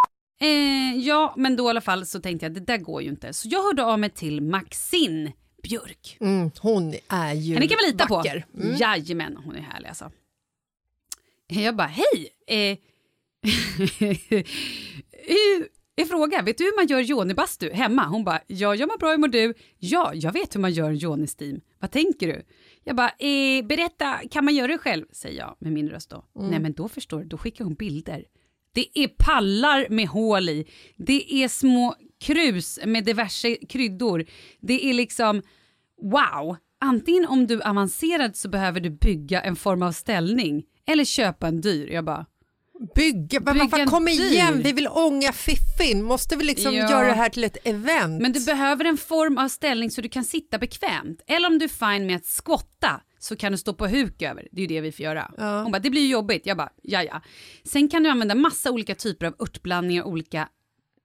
Eh, ja, men då i alla fall så tänkte jag det där går ju inte. Så jag hörde av mig till Maxine Björk. Mm, hon är ju Henne kan man lita vacker. på. Mm. Jajamän, hon är härlig alltså. Jag bara, hej! Eh, hur- en fråga, vet du hur man gör yoni-bastu hemma? Hon bara, ja jag mår bra, hur mår du? Ja, jag vet hur man gör yoni-steam. Vad tänker du? Jag bara, eh, berätta, kan man göra det själv? Säger jag med min röst då. Nej men då förstår du, då skickar hon bilder. Det är pallar med hål i. Det är små krus med diverse kryddor. Det är liksom, wow! Antingen om du är avancerad så behöver du bygga en form av ställning eller köpa en dyr. Jag bara, Bygga, Bygga vad fan, kom igen, vi vill ånga fiffin. Måste vi liksom Ja. göra det här till ett event? Men du behöver en form av ställning så du kan sitta bekvämt. Eller om du är fine med att skotta så kan du stå på huk över. Det är ju det vi får göra. Ja. Hon bara, det blir ju jobbigt. Jag bara, ja ja. Sen kan du använda massa olika typer av örtblandningar olika,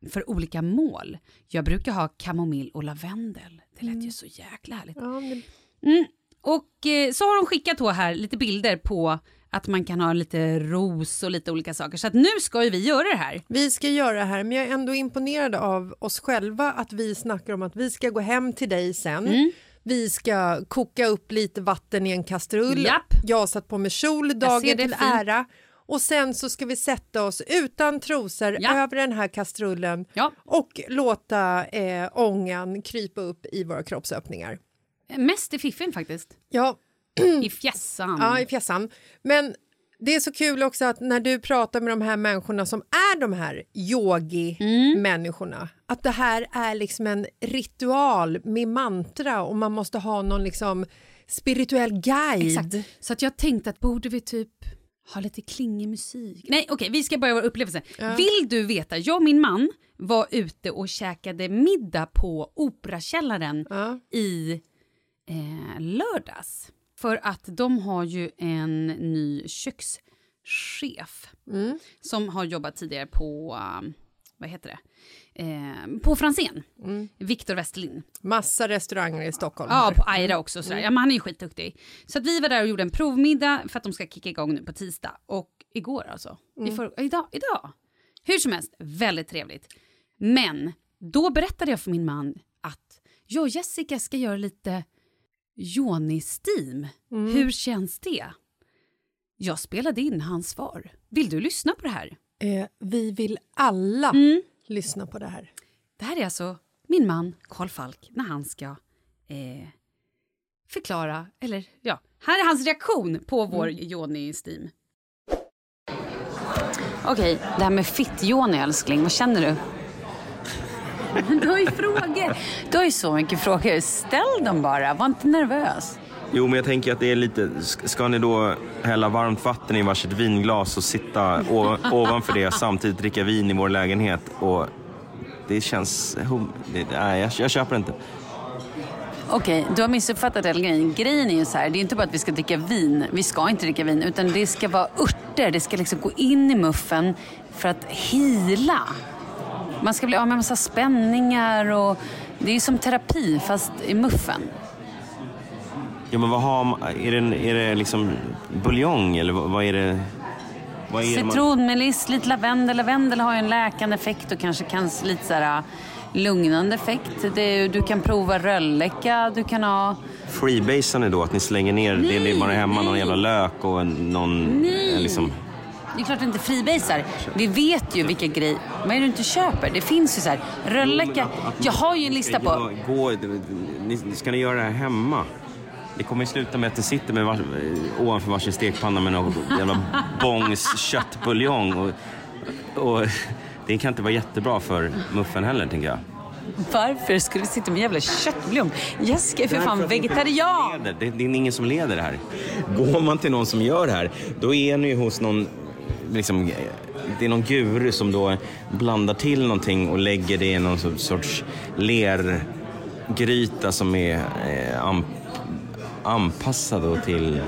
för olika mål. Jag brukar ha kamomill och lavendel. Det lät ju så jäkla härligt. Ja, men- Mm. Och eh, så har de skickat då här lite bilder på att man kan ha lite ros och lite olika saker. Så att nu ska ju vi göra det här. Vi ska göra det här, men jag är ändå imponerad av oss själva att vi snackar om att vi ska gå hem till dig sen. Mm. Vi ska koka upp lite vatten i en kastrull. Japp. Jag har satt på mig kjol dagen till ära. Och sen så ska vi sätta oss utan trosor Ja. över den här kastrullen Ja. och låta eh, ångan krypa upp i våra kroppsöppningar. Mest i fiffin faktiskt. Ja, I fjässan. Ja, i fjässan. Men det är så kul också att när du pratar med de här människorna som är de här yogi-människorna, att det här är liksom en ritual med mantra och man måste ha någon liksom spirituell guide. Exakt. Så att jag tänkte att borde vi typ ha lite klingig musik? Nej, okej, vi ska börja vår upplevelse. Vill du veta? Jag och min man var ute och käkade middag på Operakällaren Ja. i eh, lördags. För att de har ju en ny kökschef Mm. som har jobbat tidigare på, um, vad heter det, eh, på Franzén. Mm. Viktor Westerlind. Massa restauranger i Stockholm. Ja, på Aira också. Sådär. Ja, men han är ju skitduktig. Så att vi var där och gjorde en provmiddag för att de ska kicka igång nu på tisdag. Och igår alltså. I för, idag, idag. Hur som helst, väldigt trevligt. Men då berättade jag för min man att jag och Jessica ska göra lite Joni-steam. Hur känns det? Jag spelade in hans svar. Vill du lyssna på det här? Eh, vi vill alla Mm. lyssna på det här. Det här är alltså min man Karl Falk när han ska eh, förklara, eller ja, här är hans reaktion på vår Joni-steam. Okej, det här med fitt-Joni älskling, vad känner du? Du har ju frågor. Du har ju så mycket frågor. Ställ dem bara, var inte nervös. Jo, men jag tänker att det är lite... sk- Ska ni då hälla varmt vatten i varsitt vinglas och sitta ovanför det samtidigt dricka vin i vår lägenhet? Och det känns... Nej, jag, jag köper inte. Okej, du har missuppfattat hela grejen. Grejen är ju så här, det är inte bara att vi ska dricka vin. Vi ska inte dricka vin, utan det ska vara örter. Det ska liksom gå in i muffen för att hila. Man ska bli av med en massa spänningar och det är ju som terapi fast i muffen. Ja, men vad har man, är, det, är det liksom buljong eller vad, vad är det? Vad är det man- lite lavendel. Lavendel har ju en läkande effekt och kanske kan lite så här lugnande effekt. Det, du kan prova rölleka, du kan ha... Freebasar ni då? Att ni slänger ner det ni bara hemma, någon jävla lök och en, någon... Nej. Liksom, Det är klart att inte freebasar. Vi vet ju vilka grejer... Vad är det du inte köper? Det finns ju så här, rölleka. Jag har ju en lista på... Gå, ni, ska ni göra det här hemma? Det kommer sluta med att ni sitter med vars, ovanför varsin stekpanna med någon jävla bångs köttbuljong. Och, och det kan inte vara jättebra för muffen heller, tänker jag. Varför skulle vi sitta med jävla köttbuljong? Jessica är för fan vegetarian! Det, det är ingen som leder det här. Går man till någon som gör det här, då är ni ju hos någon, liksom, det är någon guru som då blandar till någonting och lägger det i någon so- sorts lergryta som är eh, an, anpassad till...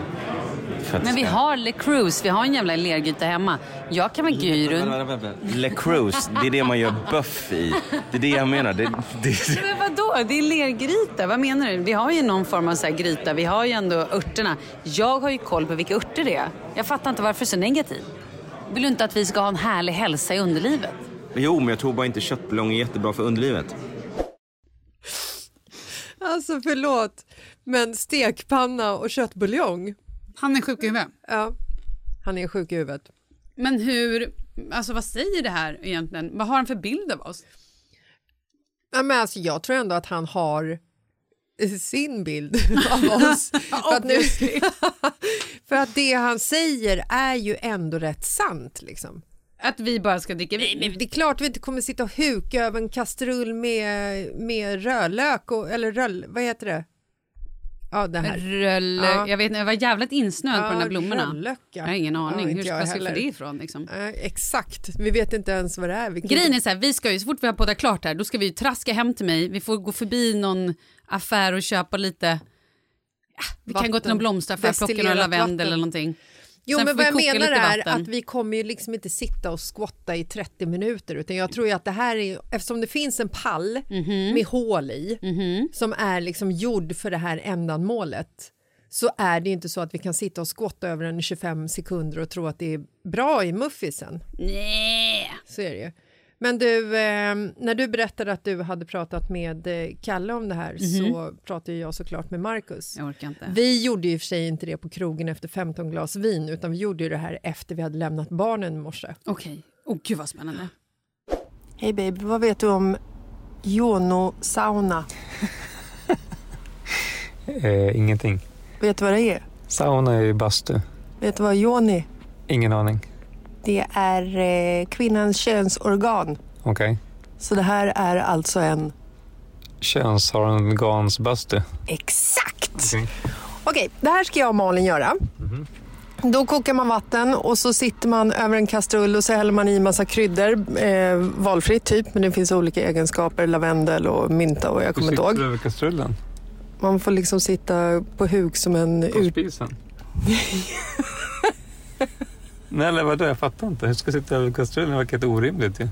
Men vi har Le Creuset, vi har en jävla lergryta hemma. Jag kan med gyrun. Le Creuset, det är det man gör buff i. Det är det jag menar. Det, det, Men vadå? Det är lergryta. Vad menar du? Vi har ju någon form av så här gryta. Vi har ju ändå örterna. Jag har ju koll på vilka örter det är. Jag fattar inte varför du är så negativ. Vill du inte att vi ska ha en härlig hälsa i underlivet? Jo, men jag tror bara inte köttbuljong är jättebra för underlivet. Alltså förlåt, men stekpanna och köttbuljong. Han är sjuk i huvudet. Ja, han är sjuk i huvudet. Men hur, alltså vad säger det här egentligen? Vad har han för bild av oss? Ja, men alltså, jag tror ändå att han har sin bild av oss. för, att nu, för att det han säger är ju ändå rätt sant. Liksom. Att vi bara ska dricka vin? Det är klart vi inte kommer sitta och huka över en kastrull med, med rödlök, och, eller röll, vad heter det? Ja, det här. Röll, Ja. Jag vet inte, jag var jävligt insnöad på Ja, de där blommorna. röllök, ja. Jag har ingen aning. Ja, Hur jag ska jag heller. det ifrån? Liksom? Eh, exakt, vi vet inte ens vad det är. Vi kan Grejen är så här, vi ska ju, så fort vi har poddat klart här, då ska vi ju traska hem till mig. Vi får gå förbi någon affär och köpa lite, ja, vi kan Vatten. gå till någon blomsteraffär, plocka några lavendel vatten. eller någonting. Jo, Sen men vad jag menar är vatten. att vi kommer ju liksom inte sitta och skotta i 30 minuter utan jag tror ju att det här är, eftersom det finns en pall Mhm. med hål i som är liksom gjord för det här ändamålet så är det inte så att vi kan sitta och skotta över den i 25 sekunder och tro att det är bra i muffisen. Nej. Så är det ju. Men du, eh, när du berättade att du hade pratat med eh, Kalle om det här så pratade jag såklart med Marcus. Jag orkar inte. Vi gjorde ju för sig inte det på krogen efter 15 glas vin utan vi gjorde ju det här efter vi hade lämnat barnen i morse. Okej. Åh gud vad spännande. Hej babe, vad vet du om Jono-sauna? Eh, ingenting. Vet du vad det är? Sauna är ju bastu. Vet du vad Joni? Ingen aning. Det är eh, kvinnans könsorgan. Okej. Så det här är alltså en... Könsorgansbastu. Exakt! Okej. Okej, det här ska jag och Malin göra. Då kokar man vatten och så sitter man över en kastrull och så häller man i massa kryddor. Eh, valfritt typ, men det finns olika egenskaper. Lavendel och mynta och jag kommer inte ihåg. över kastrullen? Man får liksom sitta på huk som en På spisen? Nej, eller vadå? Jag fattar inte. Hur ska jag sitta över kastrullen? Det verkar helt orimligt ju.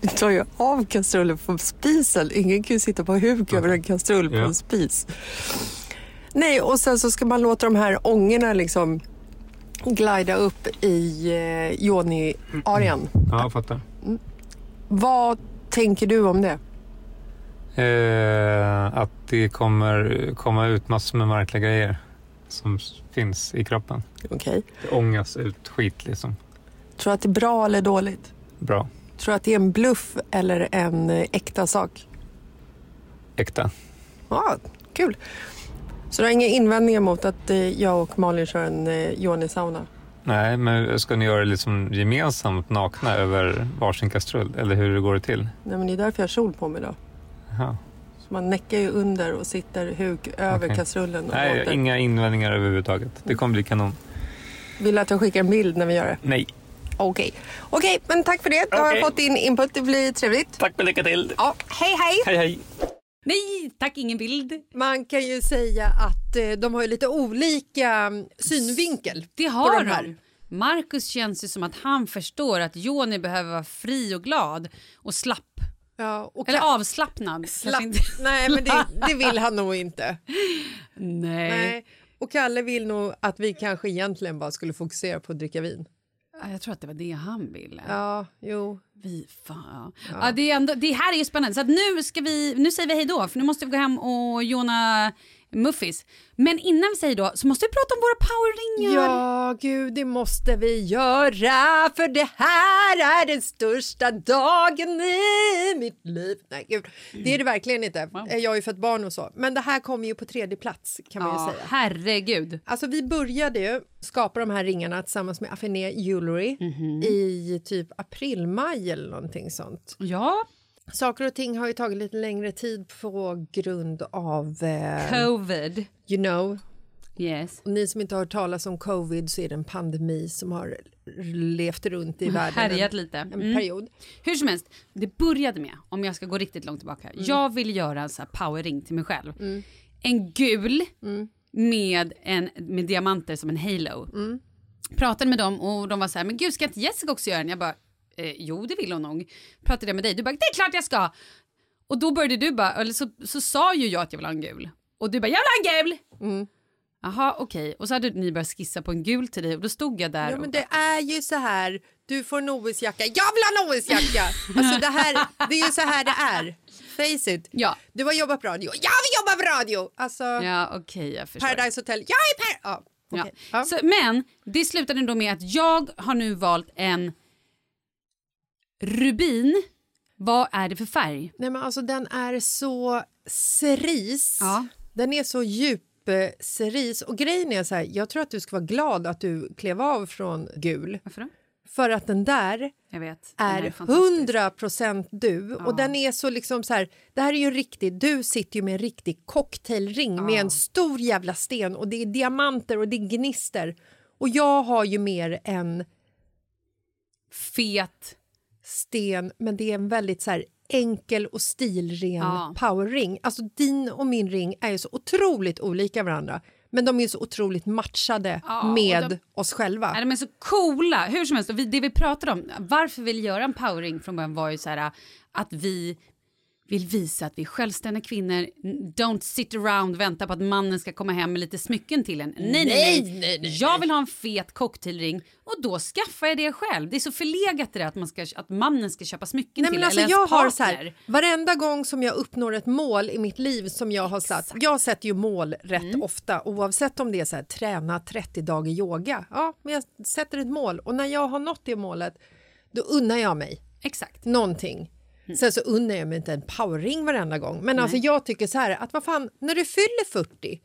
Du tar ju av kastrullen från spisen. Ingen kan ju sitta på huk över en kastrull på Ja. en spis. Nej, och sen så ska man låta de här ångorna liksom glida upp i eh, Joni-arean. Ja, jag fattar. Vad tänker du om det? Eh, att det kommer komma ut massor med märkliga grejer som finns i kroppen. Okej. Det ångas ut skit liksom. Tror du att det är bra eller dåligt? Bra. Tror du att det är en bluff eller en eh, äkta sak? Äkta. Ja, kul. Så du har inga invändningar mot att eh, jag och Malin kör en eh, Joni-sauna? Nej, men ska ni göra det liksom gemensamt nakna över varsin kastrull? Eller hur går det till? Nej, men det är därför jag har kjol på mig då. Jaha. Man näckar ju under och sitter huk över Okej. kastrullen. Och Nej, låter. inga invändningar överhuvudtaget. Det kommer bli kanon. Vill du att jag skickar en bild när vi gör det? Nej. Okej, Okej, men tack för det. Då har jag fått din input. Det blir trevligt. Tack och lycka till. Ja, hej, hej! Hej, hej. Nej, tack ingen bild. Man kan ju säga att eh, de har ju lite olika mm, synvinkel. Det på har de här. Marcus känns ju som att han förstår att Joni behöver vara fri och glad och slapp. Ja, Eller avslappnad. Slapp. Nej, men det, det vill han nog inte. Nej. Nej. Och Kalle vill nog att vi kanske egentligen bara skulle fokusera på att dricka vin. Ja, Jag tror att det var det han ville. Ja, jo. Vi fan. Ja. det, är ändå, det här är ju spännande. Så nu, ska vi, nu säger vi hej då, för nu måste vi gå hem och jona muffis. Men innan vi säger då så måste vi prata om våra powerringar. Ja, gud, det måste vi göra för det här är den största dagen i mitt liv. Nej, gud, det är det verkligen inte. Jag har ju fått barn och så. Men det här kommer ju på tredje plats kan man Ja, ju säga. herregud. Alltså vi började ju skapa de här ringarna tillsammans med Affiné Jewelry Mhm. i typ april, maj eller någonting sånt. Ja, Saker och ting har ju tagit lite längre tid på grund av, eh, covid. you know, Yes. och ni som inte har hört talas om covid så är det en pandemi som har levt runt i världen Härjat lite. en Mm. period. Hur som helst, det började med, om jag ska gå riktigt långt tillbaka, jag vill göra en sån här powerring till mig själv. En gul med, en, med diamanter som en halo. Pratade med dem och de var så här, men gud ska inte Jessica också göra den? Jag bara, eh, jo det vill hon nog. Pratade jag med dig, du bara, det är klart jag ska. Och då började du bara, eller så, så sa ju jag att jag vill ha en gul. Och du bara, jag vill ha en gul! Mm. Jaha, okej. Och så hade ni börjat skissa på en gul till dig och då stod jag där Ja, men det är ju så här. Du får en OS-jacka. Jag vill ha en OS-jacka! Alltså det, här, det är ju så här det är. Face it. Ja. Du har jobbat på radio. Jag vill jobba på radio! Alltså, Ja, okej, jag förstår. Paradise Hotel. Jag är per... Ja, okej. Ja. Så, men det slutade då med att jag har nu valt en rubin. Vad är det för färg? Nej, men alltså den är så cerise. Ja. Den är så djup eh, cerise. Och grejen är så här, jag tror att du ska vara glad att du klev av från gul. Varför då? För att den där vet. den är. 100 procent du. Och den är så liksom så här, det här är ju riktigt, du sitter ju med en riktig cocktailring med en stor jävla sten och det är diamanter och det är gnister. Och jag har ju mer en Fet. Sten, men det är en väldigt så här enkel och stilren Ja. powerring. Alltså din och min ring är ju så otroligt olika varandra. Men de är så otroligt matchade Ja, med de- oss själva. Nej, de är så coola. Hur som helst, vi- det vi pratade om, varför vi vill göra en powering från början var ju så här att vi vill visa att vi är självständiga kvinnor. Don't sit around och vänta på att mannen ska komma hem med lite smycken till en. Nej, nej, nej. Nej, nej, nej, Jag vill ha en fet cocktailring och då skaffar jag det själv. Det är så förlegat det där att, man ska, att mannen ska köpa smycken Nej, till men alltså, eller jag har så här, varenda gång som jag uppnår ett mål i mitt liv som jag har satt. Jag sätter ju mål rätt Mm. ofta oavsett om det är så här, träna 30 dagar yoga. Ja, men jag sätter ett mål och när jag har nått det målet då unnar jag mig Exakt. någonting. Sen så unnar jag mig inte en powerring varenda gång. Men alltså jag tycker så här att vad fan, när du fyller 40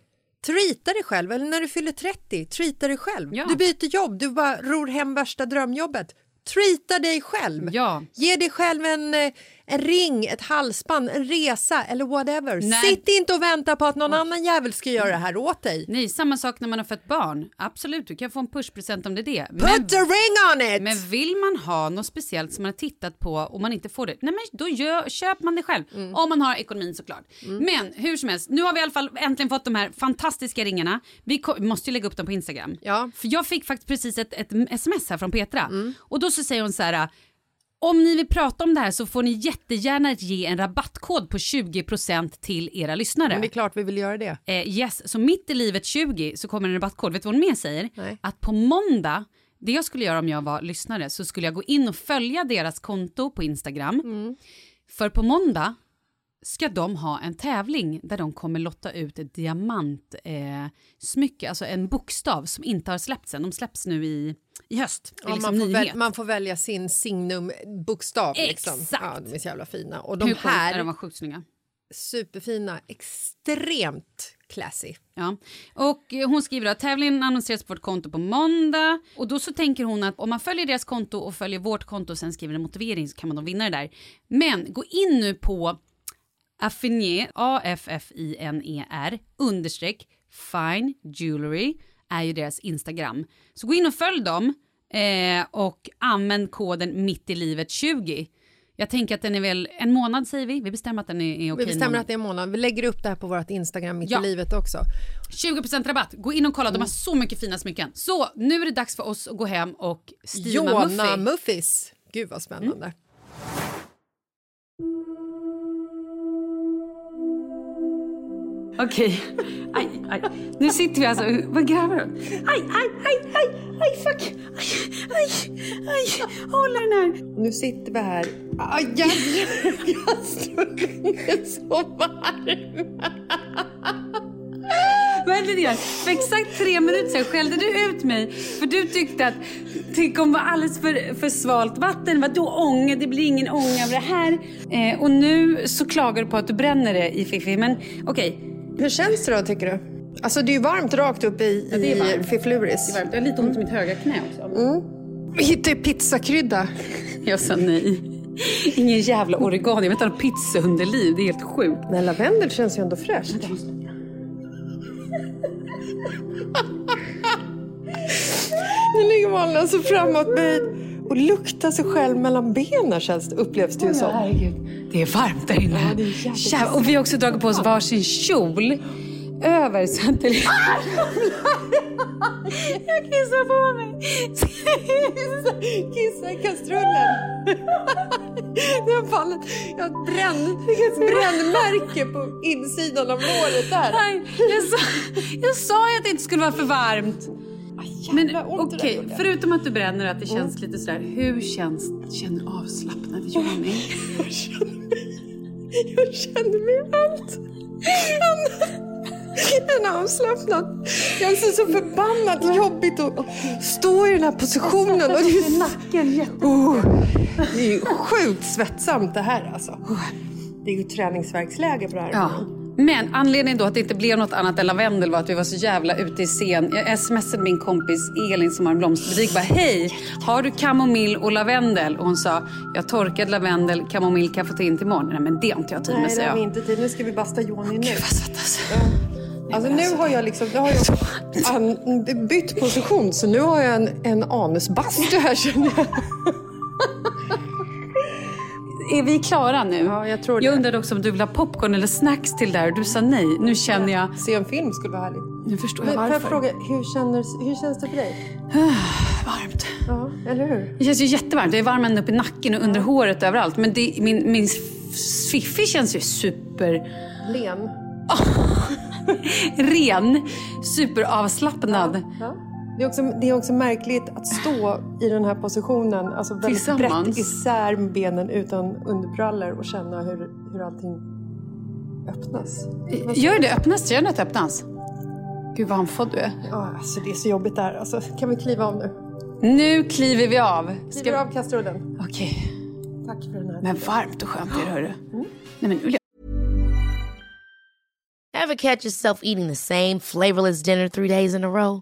Treata dig själv, eller när du fyller 30, treata dig själv. Ja. Du byter jobb, du bara ror hem värsta drömjobbet. Treata dig själv. Ja. Ge dig själv en, eh, en ring, ett halsband, en resa eller whatever. Nej. Sitt inte och vänta på att någon annan jävel ska göra det här åt dig. Nej, samma sak när man har fött barn. Absolut, du kan få en pushpresent om det är det. Put a ring on it! Men vill man ha något speciellt som man har tittat på och man inte får det, nej men då gör, köper man det själv. Mm. Om man har ekonomin såklart. Men hur som helst, nu har vi i alla fall äntligen fått de här fantastiska ringarna. Vi ko- måste ju lägga upp dem på Instagram. Ja. För jag fick faktiskt precis ett, ett sms här från Petra. Mm. Och då så säger hon så här. Om ni vill prata om det här så får ni jättegärna ge en rabattkod på 20% till era lyssnare. Men det är klart vi vill göra det. Eh, yes, så mitt i livet 20 så kommer en rabattkod. Vet du vad hon mer säger? Nej. Att på måndag, det jag skulle göra om jag var lyssnare, så skulle jag gå in och följa deras konto på Instagram. Mm. För på måndag ska de ha en tävling där de kommer lotta ut ett diamantsmycke, eh, smycke, alltså en bokstav som inte har släppts än. De släpps nu i, i höst. Ja, liksom man, får väl, man får välja sin signum-bokstav. Liksom. Exakt. Ja, de är så jävla fina. Och de Hur här, De var sjukt snygga. superfina, extremt classy. Ja. Och eh, hon skriver att tävlingen annonseras på vårt konto på måndag. Och då så tänker hon att om man följer deras konto och följer vårt konto och sen skriver en motivering så kan man då vinna det där. Men gå in nu på Affinier, A-F-F-I-N-E-R, understreck, Fine Jewelry är ju deras Instagram. Så gå in och följ dem eh, och använd koden mitt i livet 20. Jag tänker att den är väl en månad säger vi. Vi bestämmer att den är, är okej. Vi en bestämmer månad. att det är en månad. Vi lägger upp det här på vårt Instagram mitt Ja. i livet också. 20% rabatt. Gå in och kolla, de har så mycket fina smycken. Så nu är det dags för oss att gå hem och steama Jona. Muffis. Gud vad spännande. Okej. Aj, aj. Nu sitter vi alltså... Vad gräver du? Aj, aj, aj, aj, aj, fuck. Aj, aj, aj. Hålla den här. Nu sitter vi här. Aj, jävlar, jag stod är så varm. Vänta lite För exakt tre minuter sedan skällde du ut mig för du tyckte att det kommer vara alldeles för, för svalt vatten. Vadå ånga? Det blir ingen ånga av det här. Eh, och nu så klagar du på att du bränner det i Fifi. Men okej. Hur känns det då tycker du? Alltså det är ju varmt rakt upp i, det är i varmt. Fiffluris. Jag har lite ont i mitt höga knä också. Vi hittade pizzakrydda. Jag sa nej. Ingen jävla oregano. Jag vet inte, pizzaunderliv. Det är helt sjukt. Men lavendel känns ju ändå fräscht. Nu ligger man alltså framåtböjd och luktar sig själv mellan benen känns det, upplevs det ju som. herregud. Det är varmt där inne. det är jävligt Jävlar. och vi har också dragit på oss varsin kjol. över så att det... jag kissar på mig. Kissa i kastrullen. Jag har ett bränn, brännmärke på insidan av låret där. Nej, jag sa, jag sa ju att det inte skulle vara för varmt. Men okej, gjorde. förutom att du bränner och att det känns lite sådär. Hur känns, känner du avslappnad Johnny? Jag känner mig allt. En avslappnad. Jag är så förbannat jobbigt att stå i den här positionen. Och det, är, nacken oh, det är ju sjukt svettsamt det här alltså. Det är ju träningsverksläge på det här. Ja. Men anledningen då att det inte blev något annat än lavendel var att vi var så jävla ute i scen. Jag smsade min kompis Elin som har en blomsterbutik. Bara, Hej, har du kamomill och lavendel? Och hon sa, jag torkad lavendel, kamomill kan jag få ta in till imorgon. Nej men det har inte jag tid med, Nej, det säger har vi jag. inte tid. Nu ska vi basta Joni nu. Gud vad svettas. Alltså nu har jag liksom, nu har jag an, bytt position så nu har jag en, en anusbastu här känner jag. Är vi klara nu? Ja, jag tror det. Jag undrade också om du vill ha popcorn eller snacks till där. Du sa nej. Nu känner jag... Se en film skulle vara härligt. Nu förstår jag får varför. jag fråga, hur, känner, hur känns det för dig? Varmt. Ja, eller hur? Det känns ju jättevarmt. Det är varm ända upp i nacken och under håret överallt. Men det, min, min fiffi känns ju super... Len. ren, superavslappnad. Ja. Det, är också, det är också märkligt att stå i den här positionen, alltså väldigt brett isär med benen utan underbrallor och känna hur, hur allting öppnas. Gör det öppnas? Det öppnas? Gud vad andfådd du är. Ja, alltså det är så jobbigt där. Alltså, kan vi kliva av nu? Nu kliver vi av. Kliver av kastrullen. Okej. Tack för den här. Men varmt och skönt är det hörru. Nej men nu. Ever catch yourself eating the same flavorless dinner three days in a row?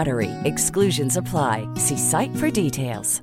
BUTTERY. Exclusions apply. See site for details.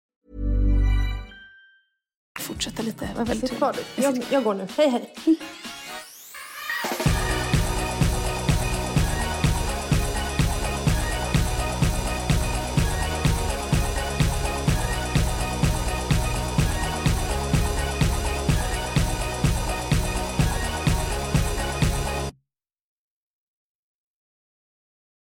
Fortsätta lite. Vad väldigt du. Jag, jag går nu. Hej, hej.